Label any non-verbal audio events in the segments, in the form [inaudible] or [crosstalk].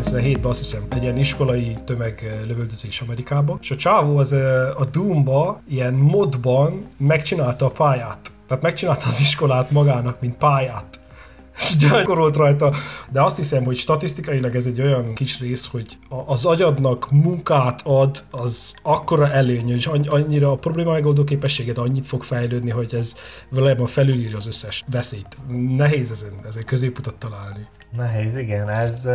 97-ben azt hiszem egy ilyen iskolai tömeglövöldözés Amerikában, és a csávó az a Doom-ba ilyen modban megcsinálta a pályát. Tehát megcsinálta az iskolát magának, mint pályát [laughs] és gyakorolt rajta. De azt hiszem, hogy statisztikailag ez egy olyan kis rész, hogy az agyadnak munkát ad, az akkora előny, és annyira a probléma megoldó képességed annyit fog fejlődni, hogy ez valójában felülírja az összes veszélyt. Nehéz ezen, ezen középutat találni. Nehéz, igen. Ez,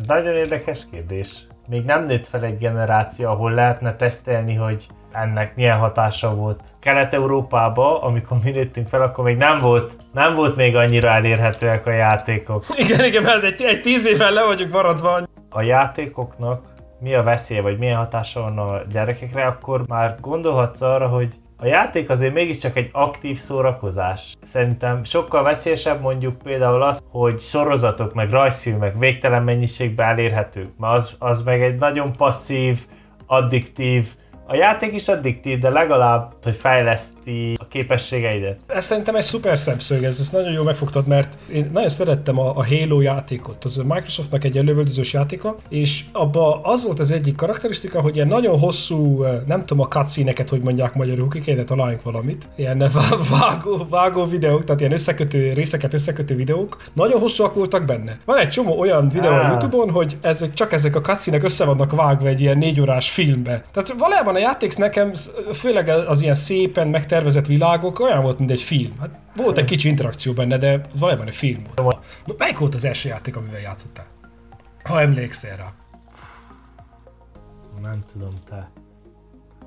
ez nagyon érdekes kérdés. Még nem nőtt fel egy generáció, ahol lehetne tesztelni, hogy ennek milyen hatása volt. Kelet-Európában, amikor mi nőttünk fel, akkor még nem volt, nem volt még annyira elérhetőek a játékok. Igen, igen, mert egy, egy tíz éven le vagyunk maradva. A játékoknak mi a veszélye, vagy milyen hatása van a gyerekekre, akkor már gondolhatsz arra, hogy a játék azért mégiscsak egy aktív szórakozás. Szerintem sokkal veszélyesebb mondjuk például az, hogy sorozatok meg rajzfilmek végtelen mennyiségben elérhetők, mert az, az meg egy nagyon passzív, addiktív, a játék is addiktív, de legalább, hogy fejleszti a képességeidet. Ez szerintem egy szuper szemszög, ez, ezt nagyon jól megfogtad, mert én nagyon szerettem a, a Halo játékot. Az a Microsoftnak egy lövöldözős játéka, és abba az volt az egyik karakterisztika, hogy ilyen nagyon hosszú, eh, nem tudom a cutscene hogy mondják magyarul, ki kéne találjunk valamit, ilyen [laughs] vágó, vágó videók, tehát ilyen összekötő, részeket összekötő videók, nagyon hosszúak voltak benne. Van egy csomó olyan videó ah. a Youtube-on, hogy ezek, csak ezek a cutscene össze vannak vágva egy ilyen négy órás filmbe. Tehát valójában játék nekem, főleg az ilyen szépen megtervezett világok, olyan volt, mint egy film. Hát volt egy kicsi interakció benne, de valójában egy film volt. Melyik volt az első játék, amivel játszottál? Ha emlékszel rá. Nem tudom, te.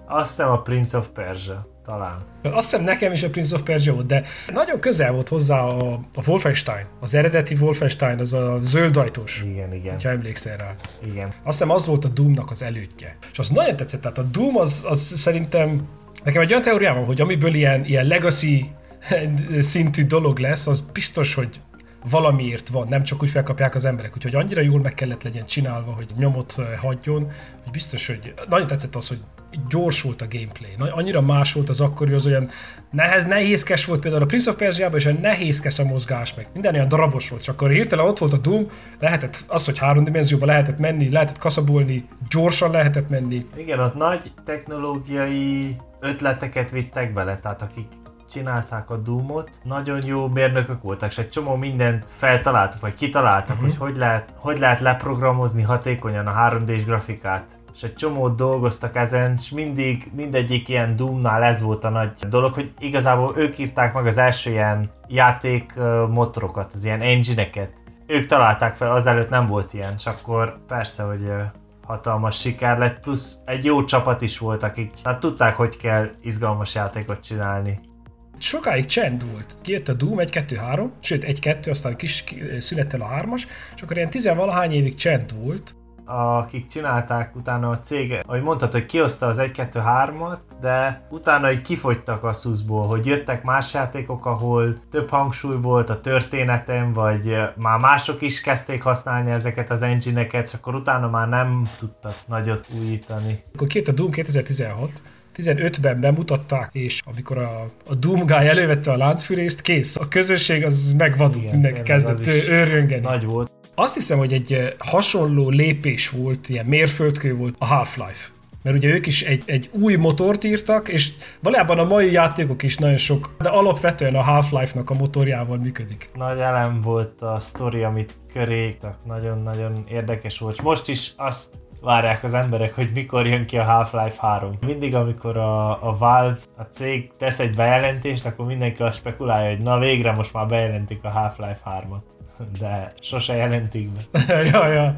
Azt hiszem a Prince of Persia talán. Azt hiszem nekem is a Prince of Persia volt, de nagyon közel volt hozzá a, a Wolfenstein. Az eredeti Wolfenstein, az a zöld ajtós. Igen, igen. Ha emlékszel rá. Igen. Azt hiszem az volt a Doomnak az elődje. És az nagyon tetszett, tehát a Doom az, az szerintem Nekem egy olyan teóriám van, hogy amiből ilyen, ilyen legacy [laughs] szintű dolog lesz, az biztos, hogy valamiért van, nem csak úgy felkapják az emberek, úgyhogy annyira jól meg kellett legyen csinálva, hogy nyomot hagyjon, hogy biztos, hogy nagyon tetszett az, hogy gyors volt a gameplay. Annyira más volt az akkori, az olyan nehez, nehézkes volt például a Prince of Persia-ban, és olyan nehézkes a mozgás, meg minden olyan darabos volt, csak akkor hirtelen ott volt a Doom, lehetett az, hogy három dimenzióban lehetett menni, lehetett kaszabolni, gyorsan lehetett menni. Igen, ott nagy technológiai ötleteket vittek bele, tehát akik csinálták a Doomot, nagyon jó mérnökök voltak, és egy csomó mindent feltaláltak, vagy kitaláltak, uh-huh. hogy hogy lehet, hogy lehet leprogramozni hatékonyan a 3D-s grafikát és egy csomót dolgoztak ezen, és mindig, mindegyik ilyen Doomnál ez volt a nagy dolog, hogy igazából ők írták meg az első ilyen játék motorokat, az ilyen engine-eket. Ők találták fel, azelőtt nem volt ilyen, és akkor persze, hogy hatalmas siker lett, plusz egy jó csapat is volt, akik hát tudták, hogy kell izgalmas játékot csinálni. Sokáig csend volt. Kijött a Doom 1-2-3, sőt 1-2, aztán kis szünettel a 3-as, és akkor ilyen tizenvalahány évig csend volt, akik csinálták utána a cég, ahogy mondtad, hogy kioszta az 1-2-3-at, de utána így kifogytak a szuszból, hogy jöttek más játékok, ahol több hangsúly volt a történetem, vagy már mások is kezdték használni ezeket az engine-eket, és akkor utána már nem tudtak nagyot újítani. Akkor két a Doom 2016, 15-ben bemutatták, és amikor a, a Doom Guy elővette a láncfűrészt, kész. A közösség az megvadult, mindenki kezdett őrjöngeni. Nagy volt. Azt hiszem, hogy egy hasonló lépés volt, ilyen mérföldkő volt a Half-Life. Mert ugye ők is egy, egy új motort írtak, és valójában a mai játékok is nagyon sok, de alapvetően a Half-Life-nak a motorjával működik. Nagy elem volt a sztori, amit köréktak, nagyon-nagyon érdekes volt. most is azt várják az emberek, hogy mikor jön ki a Half-Life 3. Mindig, amikor a, a Valve, a cég tesz egy bejelentést, akkor mindenki azt spekulálja, hogy na végre most már bejelentik a Half-Life 3-at de sose jelentik be. [laughs] ja, ja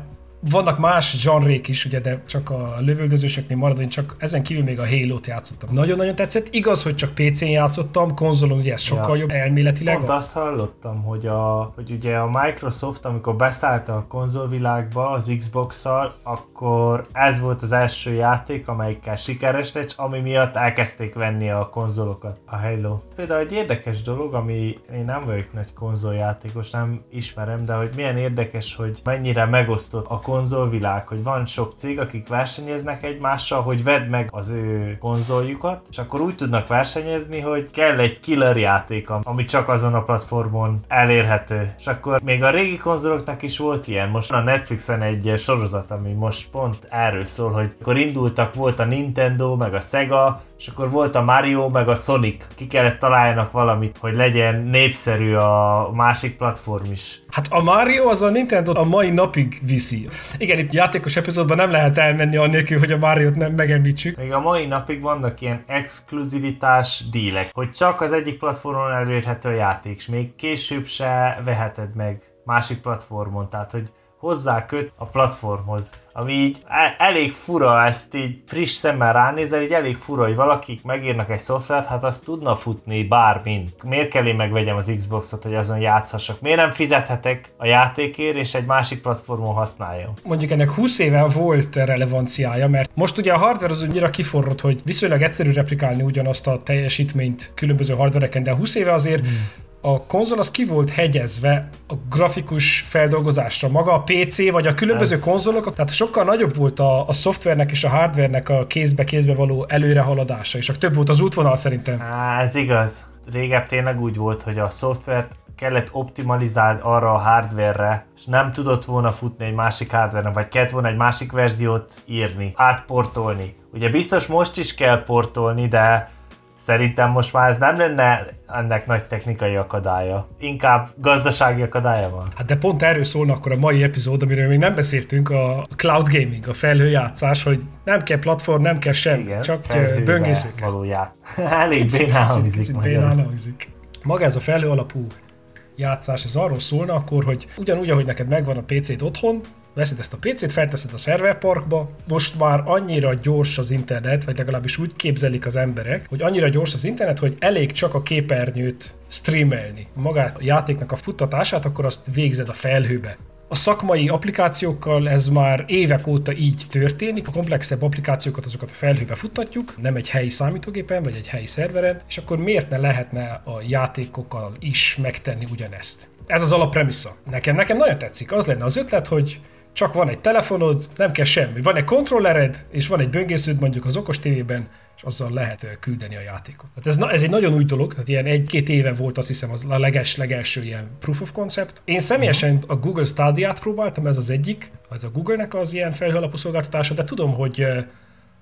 vannak más zsanrék is, ugye, de csak a lövöldözőseknél marad, én csak ezen kívül még a Halo-t játszottam. Nagyon-nagyon tetszett. Igaz, hogy csak PC-n játszottam, konzolon ugye ez sokkal ja. jobb elméletileg. Pont azt hallottam, hogy, a, hogy ugye a Microsoft, amikor beszállt a konzolvilágba az Xbox-szal, akkor ez volt az első játék, amelyikkel sikeres lett, ami miatt elkezdték venni a konzolokat, a Halo. Például egy érdekes dolog, ami én nem vagyok nagy konzoljátékos, nem ismerem, de hogy milyen érdekes, hogy mennyire megosztott a konzol konzolvilág, hogy van sok cég, akik versenyeznek egymással, hogy vedd meg az ő konzoljukat, és akkor úgy tudnak versenyezni, hogy kell egy killer játék, ami csak azon a platformon elérhető. És akkor még a régi konzoloknak is volt ilyen. Most a Netflixen egy sorozat, ami most pont erről szól, hogy akkor indultak, volt a Nintendo, meg a Sega, és akkor volt a Mario, meg a Sonic. Ki kellett találjanak valamit, hogy legyen népszerű a másik platform is. Hát a Mario az a Nintendo a mai napig viszi. Igen, itt játékos epizódban nem lehet elmenni annélkül, hogy a Mario-t nem megemlítsük. Még a mai napig vannak ilyen exkluzivitás dílek, hogy csak az egyik platformon elérhető a játék, és még később se veheted meg másik platformon, tehát hogy hozzá köt a platformhoz. Ami így e- elég fura, ezt így friss szemmel ránézel, így elég fura, hogy valakik megírnak egy szoftvert, hát azt tudna futni bármin. Miért kell én megvegyem az Xboxot, hogy azon játszhassak? Miért nem fizethetek a játékért, és egy másik platformon használjam? Mondjuk ennek 20 éve volt relevanciája, mert most ugye a hardware az annyira kiforrott, hogy viszonylag egyszerű replikálni ugyanazt a teljesítményt különböző hardvereken, de 20 éve azért hmm a konzol az ki volt hegyezve a grafikus feldolgozásra. Maga a PC vagy a különböző Ez... konzolok, tehát sokkal nagyobb volt a, a szoftvernek és a hardvernek a kézbe-kézbe való előrehaladása, és több volt az útvonal szerintem. Á, ez igaz. Régebb tényleg úgy volt, hogy a szoftvert kellett optimalizálni arra a hardware és nem tudott volna futni egy másik hardware vagy kellett volna egy másik verziót írni, átportolni. Ugye biztos most is kell portolni, de Szerintem most már ez nem lenne ennek nagy technikai akadálya. Inkább gazdasági akadálya van. Hát de pont erről szólna akkor a mai epizód, amiről még nem beszéltünk, a cloud gaming, a felhőjátszás, hogy nem kell platform, nem kell sem, Igen, csak böngészők. Valóját. [laughs] Elég bénán hangzik. hangzik. Maga ez a felhő alapú játszás, ez arról szólna akkor, hogy ugyanúgy, ahogy neked megvan a PC-d otthon, veszed ezt a PC-t, felteszed a szerverparkba, most már annyira gyors az internet, vagy legalábbis úgy képzelik az emberek, hogy annyira gyors az internet, hogy elég csak a képernyőt streamelni. Magát a játéknak a futtatását, akkor azt végzed a felhőbe. A szakmai applikációkkal ez már évek óta így történik, a komplexebb applikációkat azokat a felhőbe futtatjuk, nem egy helyi számítógépen vagy egy helyi szerveren, és akkor miért ne lehetne a játékokkal is megtenni ugyanezt? Ez az alappremisza. Nekem, nekem nagyon tetszik. Az lenne az ötlet, hogy csak van egy telefonod, nem kell semmi. Van egy kontrollered, és van egy böngésződ mondjuk az okos tévében, és azzal lehet küldeni a játékot. Hát ez, ez egy nagyon új dolog, hát ilyen egy-két éve volt azt hiszem az a leges, legelső ilyen proof of concept. Én személyesen a Google Stadia-t próbáltam, ez az egyik, ez a Google-nek az ilyen felhőalapú szolgáltatása, de tudom, hogy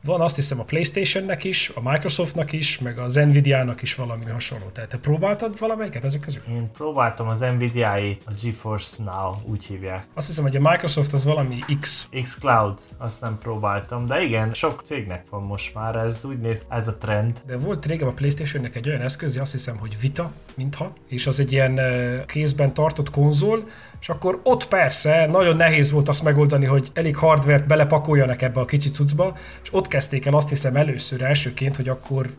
van azt hiszem a Playstation-nek is, a Microsoftnak is, meg az Nvidia-nak is valami hasonló. Tehát te próbáltad valamelyiket ezek közül? Én próbáltam az Nvidia-i, a GeForce Now, úgy hívják. Azt hiszem, hogy a Microsoft az valami X. X Cloud, azt nem próbáltam, de igen, sok cégnek van most már, ez úgy néz, ez a trend. De volt régen a Playstation-nek egy olyan eszköz, azt hiszem, hogy Vita, mintha, és az egy ilyen kézben tartott konzol, és akkor ott persze nagyon nehéz volt azt megoldani, hogy elég hardvert belepakoljanak ebbe a kicsi cuccba, és ott kezdték el azt hiszem először elsőként, hogy akkor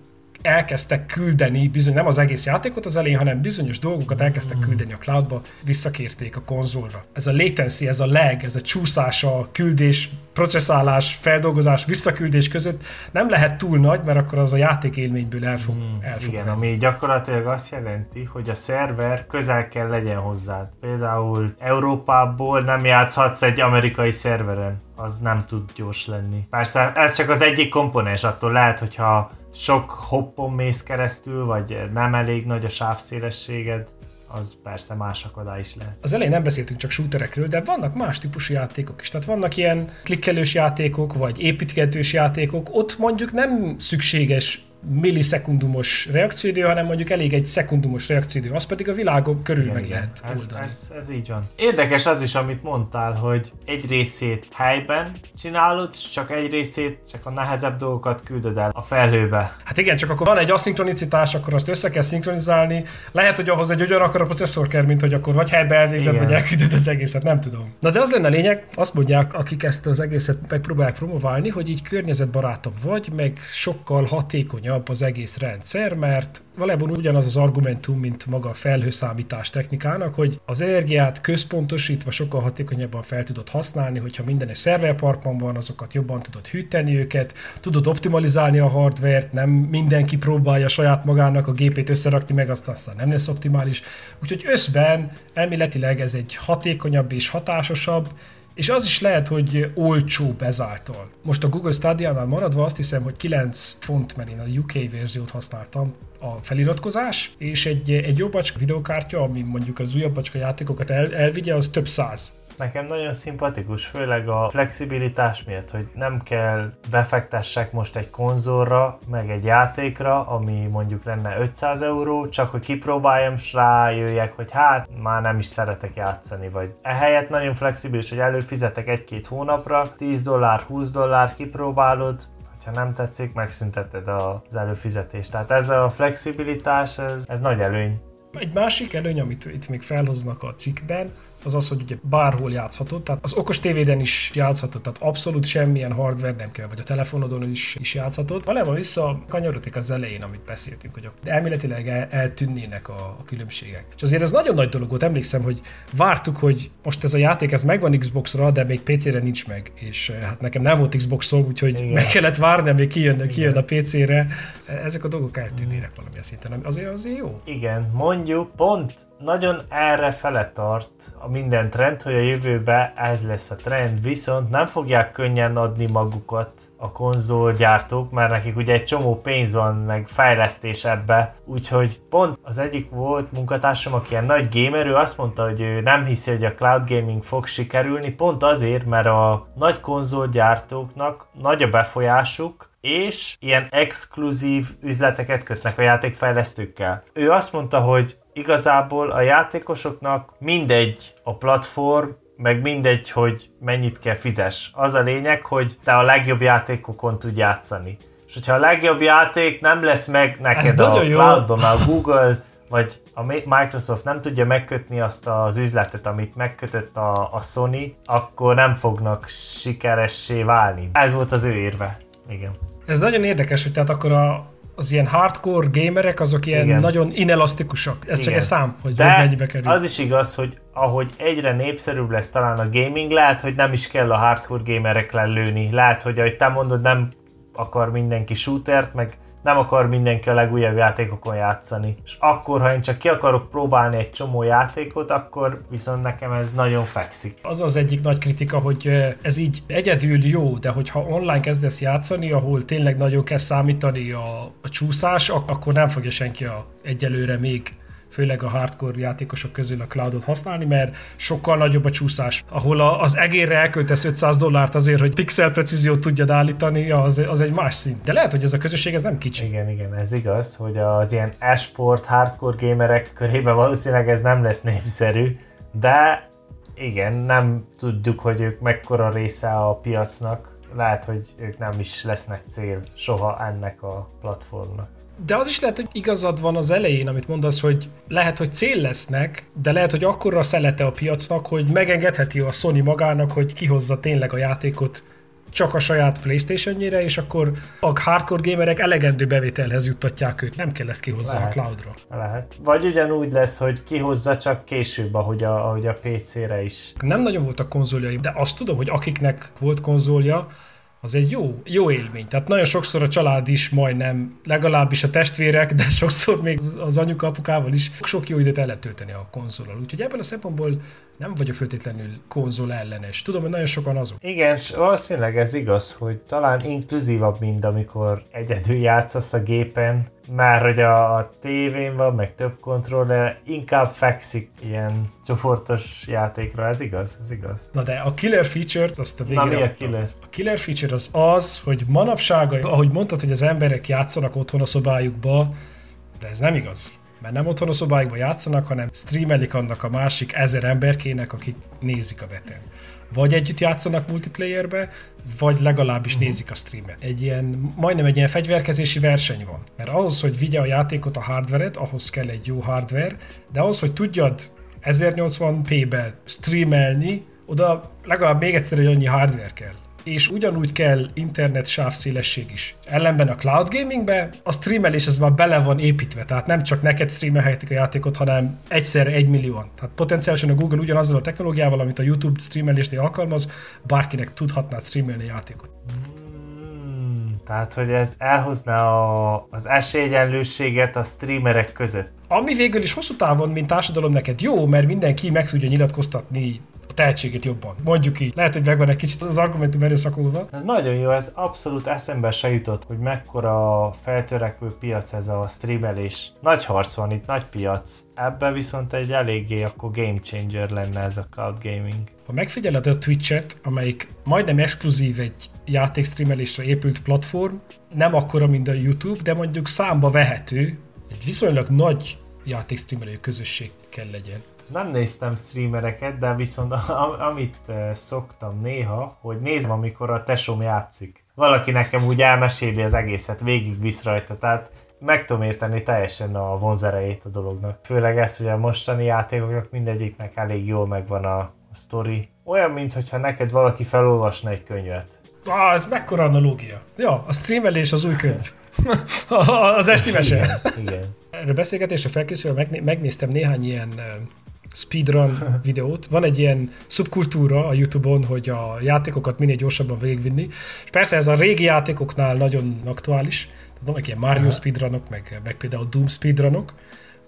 elkezdtek küldeni, bizony nem az egész játékot az elején, hanem bizonyos dolgokat elkezdtek hmm. küldeni a cloudba, visszakérték a konzolra. Ez a latency, ez a lag, ez a csúszás, a küldés, processzálás, feldolgozás, visszaküldés között nem lehet túl nagy, mert akkor az a játék élményből el fog, hmm, el fog Igen, ami gyakorlatilag azt jelenti, hogy a szerver közel kell legyen hozzá. Például Európából nem játszhatsz egy amerikai szerveren, az nem tud gyors lenni. Persze ez csak az egyik komponens, attól lehet, hogyha sok hoppon mész keresztül, vagy nem elég nagy a sávszélességed, az persze más akadály is lehet. Az elején nem beszéltünk csak shooterekről, de vannak más típusú játékok is. Tehát vannak ilyen klikkelős játékok, vagy építgetős játékok, ott mondjuk nem szükséges millisekundumos reakcióidő, hanem mondjuk elég egy szekundumos reakcióidő, az pedig a világon körül igen, meg igen. lehet ez, oldani. Ez, ez így van. Érdekes az is, amit mondtál, hogy egy részét helyben csinálod, csak egy részét, csak a nehezebb dolgokat küldöd el a felhőbe. Hát igen, csak akkor van egy aszinkronicitás, akkor azt össze kell szinkronizálni. Lehet, hogy ahhoz egy ugyanakkor a processzor kell, mint hogy akkor vagy helybe elvégzed, vagy elküldöd az egészet, nem tudom. Na de az lenne a lényeg, azt mondják, akik ezt az egészet megpróbálják promoválni, hogy így környezetbarátabb vagy, meg sokkal hatékonyabb hatékonyabb az egész rendszer, mert valójában ugyanaz az argumentum, mint maga a felhőszámítás technikának, hogy az energiát központosítva sokkal hatékonyabban fel tudod használni, hogyha minden egy szerverparkban van, azokat jobban tudod hűteni őket, tudod optimalizálni a hardvert, nem mindenki próbálja saját magának a gépét összerakni, meg aztán, aztán nem lesz optimális. Úgyhogy összben elméletileg ez egy hatékonyabb és hatásosabb, És az is lehet, hogy olcsóbb ezáltal. Most a Google Stadia-nál maradva azt hiszem, hogy 9 font, mert én a UK verziót használtam, a feliratkozás, és egy, egy jobbacska videokártya, ami mondjuk az újabb bacska játékokat el, elvigye, az több száz. Nekem nagyon szimpatikus, főleg a flexibilitás miatt, hogy nem kell befektessek most egy konzolra, meg egy játékra, ami mondjuk lenne 500 euró, csak hogy kipróbáljam, és rájöjjek, hogy hát már nem is szeretek játszani, vagy ehelyett nagyon flexibilis, hogy előfizetek egy-két hónapra, 10 dollár, 20 dollár kipróbálod, ha nem tetszik, megszünteted az előfizetést. Tehát ez a flexibilitás, ez, ez nagy előny. Egy másik előny, amit itt még felhoznak a cikkben, az az, hogy ugye bárhol játszhatod, tehát az okos tévéden is játszhatod, tehát abszolút semmilyen hardware nem kell, vagy a telefonodon is, is játszhatod. Valójában vissza kanyarodik az elején, amit beszéltünk, hogy elméletileg el, eltűnnének a, a különbségek. És azért ez nagyon nagy dolog volt, emlékszem, hogy vártuk, hogy most ez a játék, ez megvan Xbox-ra, de még PC-re nincs meg, és eh, hát nekem nem volt Xbox-om, úgyhogy Igen. meg kellett várni, amíg kijön, kijön a PC-re. Ezek a dolgok eltűnnének valamilyen szinten, azért azért jó. Igen, mondjuk pont nagyon erre fele tart minden trend, hogy a jövőben ez lesz a trend, viszont nem fogják könnyen adni magukat a konzolgyártók, mert nekik ugye egy csomó pénz van, meg fejlesztés ebbe, úgyhogy pont az egyik volt munkatársam, aki ilyen nagy gamer, ő azt mondta, hogy ő nem hiszi, hogy a cloud gaming fog sikerülni, pont azért, mert a nagy konzolgyártóknak nagy a befolyásuk, és ilyen exkluzív üzleteket kötnek a játékfejlesztőkkel. Ő azt mondta, hogy igazából a játékosoknak mindegy a platform, meg mindegy, hogy mennyit kell fizes. Az a lényeg, hogy te a legjobb játékokon tud játszani. És hogyha a legjobb játék nem lesz meg neked a cloudban, mert a Google vagy a Microsoft nem tudja megkötni azt az üzletet, amit megkötött a, a Sony, akkor nem fognak sikeressé válni. Ez volt az ő érve. Igen. Ez nagyon érdekes, hogy tehát akkor a, az ilyen hardcore gamerek, azok ilyen Igen. nagyon inelasztikusak. Ez Igen. csak egy szám, hogy, De mennyibe kerül. az is igaz, hogy ahogy egyre népszerűbb lesz talán a gaming, lehet, hogy nem is kell a hardcore gamerek lelőni. Lehet, hogy ahogy te mondod, nem akar mindenki shootert, meg nem akar mindenki a legújabb játékokon játszani. És akkor, ha én csak ki akarok próbálni egy csomó játékot, akkor viszont nekem ez nagyon fekszik. Az az egyik nagy kritika, hogy ez így egyedül jó, de hogyha online kezdesz játszani, ahol tényleg nagyon kell számítani a, a csúszás, akkor nem fogja senki a, egyelőre még főleg a hardcore játékosok közül a cloudot használni, mert sokkal nagyobb a csúszás. Ahol a, az egérre elköltesz 500 dollárt azért, hogy pixel precíziót tudjad állítani, az, az egy más szint. De lehet, hogy ez a közösség ez nem kicsi. Igen, igen, ez igaz, hogy az ilyen esport, hardcore gamerek körében valószínűleg ez nem lesz népszerű, de igen, nem tudjuk, hogy ők mekkora része a piacnak. Lehet, hogy ők nem is lesznek cél soha ennek a platformnak. De az is lehet, hogy igazad van az elején, amit mondasz, hogy lehet, hogy cél lesznek, de lehet, hogy akkorra szelete a piacnak, hogy megengedheti a Sony magának, hogy kihozza tényleg a játékot csak a saját Playstation-nyire, és akkor a hardcore gamerek elegendő bevételhez juttatják őt. Nem kell ezt kihozni a cloudra. Lehet. Vagy ugyanúgy lesz, hogy kihozza csak később, ahogy a, ahogy a PC-re is. Nem nagyon voltak konzoljaim, de azt tudom, hogy akiknek volt konzolja, az egy jó, jó élmény. Tehát nagyon sokszor a család is majdnem, legalábbis a testvérek, de sokszor még az anyuka, apukával is sok jó időt el lehet tölteni a konzolal. Úgyhogy ebből a szempontból nem vagyok feltétlenül konzol ellenes. Tudom, hogy nagyon sokan azok. Igen, és valószínűleg ez igaz, hogy talán inkluzívabb, mint amikor egyedül játszasz a gépen, már hogy a, a tévén van, meg több kontroller, inkább fekszik ilyen csoportos játékra, ez igaz? Ez igaz. Na de a killer feature-t azt a végre Na mi a killer? A killer feature az az, hogy manapság, ahogy mondtad, hogy az emberek játszanak otthon a szobájukba, de ez nem igaz mert nem otthon a szobáikban játszanak, hanem streamelik annak a másik ezer emberkének, akik nézik a veten. Vagy együtt játszanak multiplayerbe, vagy legalábbis uh-huh. nézik a streamet. Egy ilyen, majdnem egy ilyen fegyverkezési verseny van. Mert ahhoz, hogy vigye a játékot a hardveret, ahhoz kell egy jó hardware, de ahhoz, hogy tudjad 1080p-be streamelni, oda legalább még egyszer egy annyi hardware kell és ugyanúgy kell internet sávszélesség is. Ellenben a cloud gamingbe a streamelés az már bele van építve, tehát nem csak neked streamelhetik a játékot, hanem egyszer egy millióan. Tehát potenciálisan a Google ugyanazzal a technológiával, amit a YouTube streamelésnél alkalmaz, bárkinek tudhatná streamelni a játékot. Hmm, tehát, hogy ez elhozná a, az esélyegyenlőséget a streamerek között. Ami végül is hosszú távon, mint társadalom neked jó, mert mindenki meg tudja nyilatkoztatni tehetségét jobban. Mondjuk így. Lehet, hogy meg van egy kicsit az argumentum erőszakolva. Ez nagyon jó, ez abszolút eszembe se jutott, hogy mekkora feltörekvő piac ez a streamelés. Nagy harc van itt, nagy piac. Ebben viszont egy eléggé akkor game changer lenne ez a cloud gaming. Ha megfigyeled a Twitch-et, amelyik majdnem exkluzív egy játékstreamelésre épült platform, nem akkora, mint a YouTube, de mondjuk számba vehető, egy viszonylag nagy játékstreamelő közösség kell legyen. Nem néztem streamereket, de viszont a, amit szoktam néha, hogy nézem, amikor a tesóm játszik. Valaki nekem úgy elmeséli az egészet, végig visz rajta, tehát meg tudom érteni teljesen a vonzerejét a dolognak. Főleg ez, hogy a mostani játékoknak mindegyiknek elég jól megvan a, a sztori. Olyan, mintha neked valaki felolvasna egy könyvet. Ah, ez mekkora analógia. Ja, a streamelés az új könyv. [laughs] az esti mese. Igen, igen. Erre beszélgetésre felkészülve megnéztem néhány ilyen speedrun [laughs] videót. Van egy ilyen szubkultúra a Youtube-on, hogy a játékokat minél gyorsabban végigvinni. És persze ez a régi játékoknál nagyon aktuális. Vannak ilyen Mario speedrunok, meg, meg például Doom speedrunok,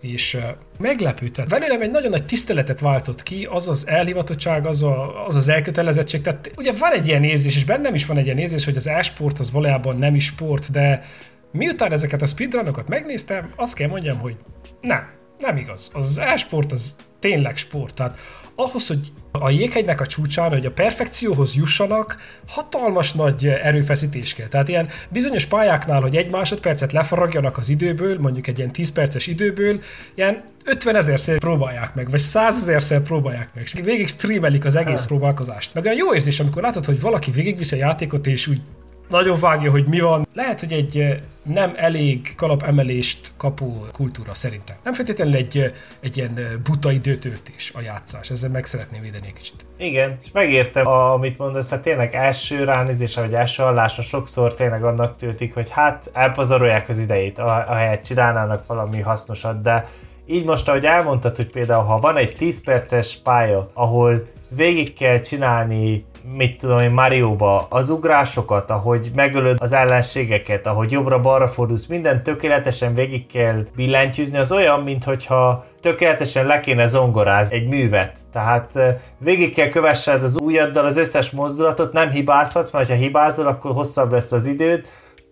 és meglepő. Tehát velem egy nagyon nagy tiszteletet váltott ki, az az elhivatottság, az, a, az az elkötelezettség. Tehát ugye van egy ilyen érzés, és bennem is van egy ilyen érzés, hogy az e-sport az valójában nem is sport, de miután ezeket a speedrunokat megnéztem, azt kell mondjam, hogy nem, nem igaz. Az e-sport az tényleg sport. Tehát ahhoz, hogy a jéghegynek a csúcsán, hogy a perfekcióhoz jussanak, hatalmas nagy erőfeszítés kell. Tehát ilyen bizonyos pályáknál, hogy egy másodpercet lefaragjanak az időből, mondjuk egy ilyen 10 perces időből, ilyen 50 ezerszer próbálják meg, vagy 100 ezerszer próbálják meg, és végig streamelik az egész próbálkozást. Meg olyan jó érzés, amikor látod, hogy valaki végigviszi a játékot, és úgy nagyon vágja, hogy mi van. Lehet, hogy egy nem elég kalapemelést kapó kultúra szerintem. Nem feltétlenül egy, egy ilyen buta időtöltés a játszás. Ezzel meg szeretném védeni egy kicsit. Igen, és megértem, amit mondasz, hát tényleg első ránézése, vagy első hallásra sokszor tényleg annak töltik, hogy hát elpazarolják az idejét, ahelyett csinálnának valami hasznosat, de így most, ahogy elmondtad, hogy például ha van egy 10 perces pálya, ahol végig kell csinálni mit tudom én, Mario-ba, az ugrásokat, ahogy megölöd az ellenségeket, ahogy jobbra-balra fordulsz, minden tökéletesen végig kell billentyűzni, az olyan, mintha tökéletesen le kéne zongorázni egy művet. Tehát végig kell kövessed az ujjaddal az összes mozdulatot, nem hibázhatsz, mert ha hibázol, akkor hosszabb lesz az időd,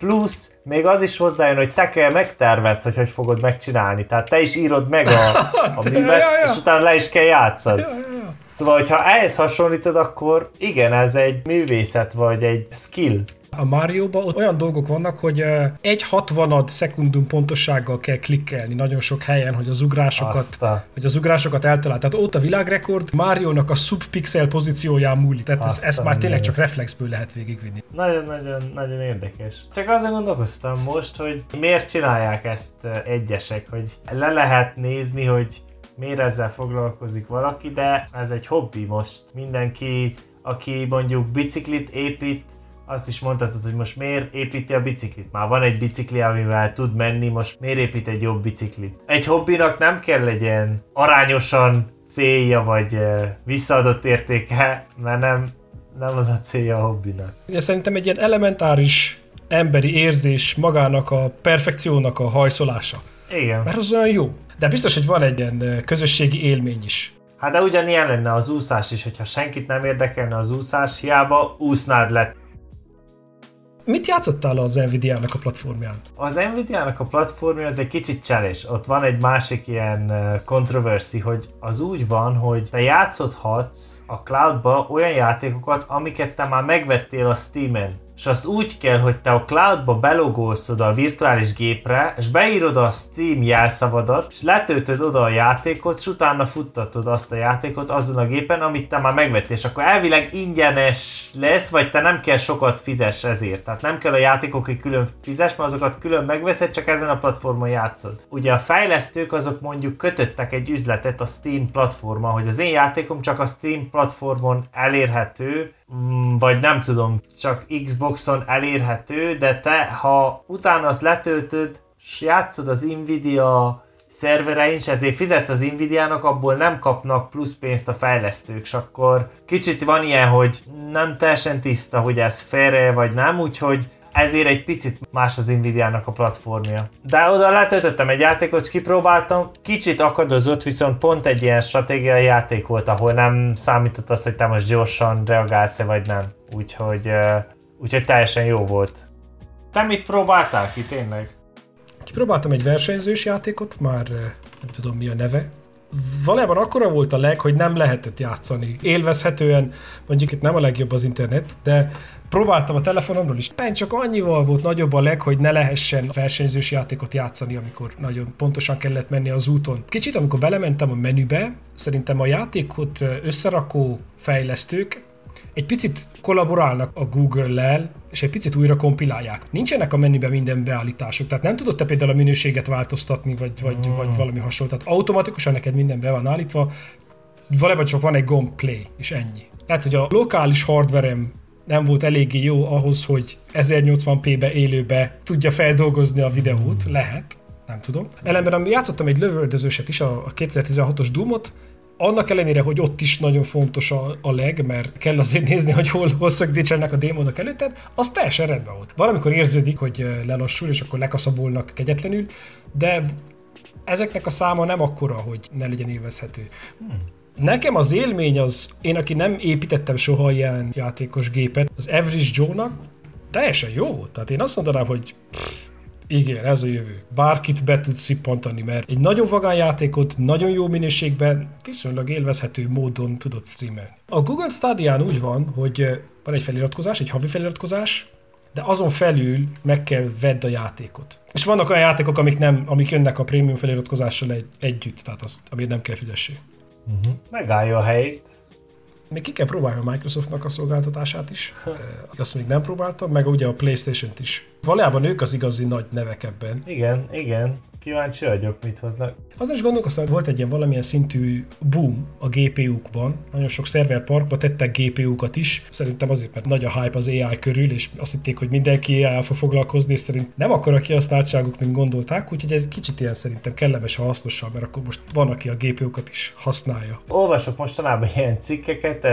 plusz még az is hozzájön, hogy te kell megtervezd, hogy hogy fogod megcsinálni. Tehát te is írod meg a, a [laughs] művet, ja, ja, ja. és utána le is kell játszani. Ja, ja, ja. Szóval, hogyha ehhez hasonlítod, akkor igen, ez egy művészet, vagy egy skill. A Mario-ban olyan dolgok vannak, hogy egy hatvanad szekundum pontossággal kell klikkelni nagyon sok helyen, hogy az ugrásokat, a... hogy az ugrásokat eltalál. Tehát ott a világrekord Mario-nak a subpixel pozícióján múlik. Tehát ezt, ezt már tényleg csak reflexből lehet végigvinni. Nagyon-nagyon nagyon érdekes. Csak azon gondolkoztam most, hogy miért csinálják ezt egyesek, hogy le lehet nézni, hogy miért ezzel foglalkozik valaki, de ez egy hobbi most. Mindenki, aki mondjuk biciklit épít, azt is mondhatod, hogy most miért építi a biciklit. Már van egy bicikli, amivel tud menni, most miért épít egy jobb biciklit. Egy hobbinak nem kell legyen arányosan célja, vagy visszaadott értéke, mert nem, nem az a célja a hobbinak. Ugye szerintem egy ilyen elementáris emberi érzés magának a perfekciónak a hajszolása. Igen. Mert az olyan jó. De biztos, hogy van egy ilyen közösségi élmény is. Hát de ugyanilyen lenne az úszás is, hogyha senkit nem érdekelne az úszás, hiába úsznád le Mit játszottál az Nvidia-nak a platformján? Az Nvidia-nak a platformja az egy kicsit cseles. Ott van egy másik ilyen controversy, hogy az úgy van, hogy te játszhatsz a cloudba olyan játékokat, amiket te már megvettél a Steam-en és azt úgy kell, hogy te a cloudba belogolsz oda a virtuális gépre, és beírod a Steam jelszavadat, és letöltöd oda a játékot, és utána futtatod azt a játékot azon a gépen, amit te már megvettél, és akkor elvileg ingyenes lesz, vagy te nem kell sokat fizes ezért. Tehát nem kell a játékokig külön fizes, mert azokat külön megveszed, csak ezen a platformon játszod. Ugye a fejlesztők azok mondjuk kötöttek egy üzletet a Steam platformon, hogy az én játékom csak a Steam platformon elérhető, vagy nem tudom, csak Xboxon elérhető, de te, ha utána azt letöltöd, és játszod az Nvidia szerverein, és ezért fizetsz az Nvidia-nak, abból nem kapnak plusz pénzt a fejlesztők, és akkor kicsit van ilyen, hogy nem teljesen tiszta, hogy ez fair vagy nem, úgyhogy ezért egy picit más az Nvidia-nak a platformja. De oda letöltöttem egy játékot, kipróbáltam, kicsit akadozott, viszont pont egy ilyen stratégiai játék volt, ahol nem számított az, hogy te most gyorsan reagálsz-e vagy nem. Úgyhogy, úgyhogy teljesen jó volt. Te mit próbáltál ki tényleg? Kipróbáltam egy versenyzős játékot, már nem tudom mi a neve, valójában akkora volt a leg, hogy nem lehetett játszani. Élvezhetően, mondjuk itt nem a legjobb az internet, de próbáltam a telefonomról is. Ben csak annyival volt nagyobb a leg, hogy ne lehessen versenyzős játékot játszani, amikor nagyon pontosan kellett menni az úton. Kicsit, amikor belementem a menübe, szerintem a játékot összerakó fejlesztők egy picit kollaborálnak a Google-lel, és egy picit újra kompilálják. Nincsenek a menüben minden beállítások, tehát nem tudod te például a minőséget változtatni, vagy, vagy, oh. vagy valami hasonló. Tehát automatikusan neked minden be van állítva, valójában csak van egy gomb play, és ennyi. Lehet, hogy a lokális hardverem nem volt eléggé jó ahhoz, hogy 1080p-be élőbe tudja feldolgozni a videót, lehet, nem tudom. Ellenben játszottam egy lövöldözőset is, a 2016-os Doomot, annak ellenére, hogy ott is nagyon fontos a, a leg, mert kell azért nézni, hogy hol, hol szögdítsenek a démonok előtted, az teljesen rendben volt. Valamikor érződik, hogy lelassul, és akkor lekaszabolnak kegyetlenül, de ezeknek a száma nem akkora, hogy ne legyen élvezhető. Hmm. Nekem az élmény az, én aki nem építettem soha ilyen játékos gépet, az Average Joe-nak teljesen jó volt. Tehát én azt mondanám, hogy pff, igen, ez a jövő. Bárkit be tud szippantani, mert egy nagyon vagány játékot nagyon jó minőségben, viszonylag élvezhető módon tudod streamelni. A Google Stadia úgy van, hogy van egy feliratkozás, egy havi feliratkozás, de azon felül meg kell vedd a játékot. És vannak olyan játékok, amik, nem, amik jönnek a prémium feliratkozással egy, együtt, tehát az, amit nem kell fizessék. Uh-huh. Megállja a helyét. Még ki kell próbálni a Microsoftnak a szolgáltatását is. Azt még nem próbáltam, meg ugye a Playstation-t is. Valójában ők az igazi nagy nevek ebben. Igen, igen kíváncsi vagyok, mit hoznak. Azon is gondolkoztam, volt egy ilyen valamilyen szintű boom a GPU-kban. Nagyon sok szerverparkba tettek GPU-kat is. Szerintem azért, mert nagy a hype az AI körül, és azt hitték, hogy mindenki AI fog foglalkozni, és szerint nem akkora kihasználtságuk, mint gondolták, úgyhogy ez kicsit ilyen szerintem kellemes, ha hasznosabb, mert akkor most van, aki a GPU-kat is használja. Olvasok mostanában ilyen cikkeket,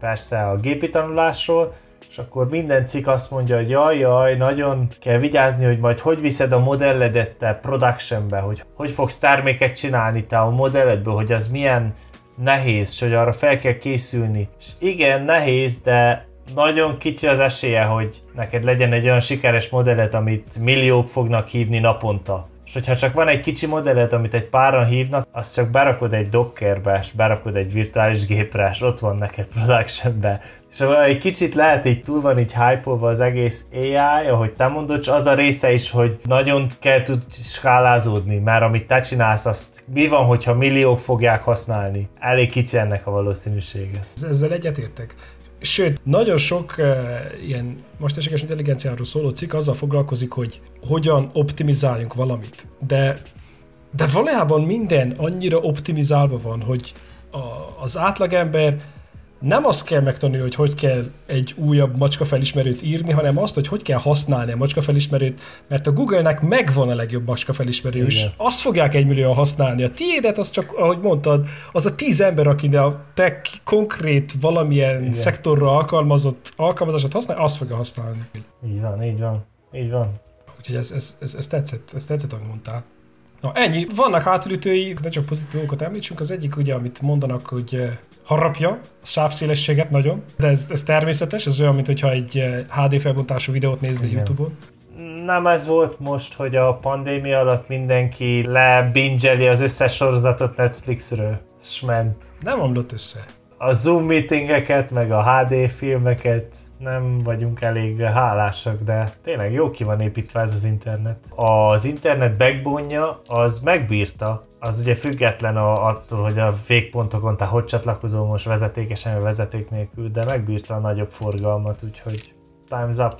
persze a gépi tanulásról, és akkor minden cikk azt mondja, hogy jaj, jaj, nagyon kell vigyázni, hogy majd hogy viszed a modelledet te productionbe, hogy hogy fogsz terméket csinálni te a modelledből, hogy az milyen nehéz, és hogy arra fel kell készülni. És igen, nehéz, de nagyon kicsi az esélye, hogy neked legyen egy olyan sikeres modellet, amit milliók fognak hívni naponta. És hogyha csak van egy kicsi modellet, amit egy páran hívnak, azt csak berakod egy dockerbe, és berakod egy virtuális gépre, és ott van neked productionbe. És egy kicsit lehet így túl van így hype az egész AI, ahogy te mondod, az a része is, hogy nagyon kell tud skálázódni, mert amit te csinálsz, azt mi van, hogyha milliók fogják használni? Elég kicsi ennek a valószínűsége. Ezzel egyetértek. Sőt, nagyon sok uh, ilyen mesterséges intelligenciáról szóló cikk azzal foglalkozik, hogy hogyan optimizáljunk valamit. De, de valójában minden annyira optimizálva van, hogy a, az átlagember nem azt kell megtanulni, hogy hogy kell egy újabb macska felismerőt írni, hanem azt, hogy hogy kell használni a macska felismerőt, mert a Google-nek megvan a legjobb macska felismerő, és azt fogják egymillióan használni. A tiédet az csak, ahogy mondtad, az a tíz ember, aki a te konkrét valamilyen Igen. szektorra alkalmazott alkalmazását használ, azt fogja használni. Így van, így van, így van. Úgyhogy ez, ez, ez, ez tetszett, ez tetszett, amit mondtál. Na ennyi, vannak hátulütői, ne csak pozitívokat említsünk, az egyik ugye, amit mondanak, hogy harapja a sávszélességet nagyon, de ez, ez természetes, ez olyan, mintha egy HD eh, felbontású videót nézni Igen. Youtube-on. Nem ez volt most, hogy a pandémia alatt mindenki lebingeli az összes sorozatot Netflixről, és ment. Nem omlott össze. A Zoom meetingeket, meg a HD filmeket nem vagyunk elég hálásak, de tényleg jó ki van építve ez az internet. Az internet backbone az megbírta az ugye független a, attól, hogy a végpontokon te hogy csatlakozol most vezetékesen vagy vezeték nélkül, de megbírta a nagyobb forgalmat, úgyhogy time's up.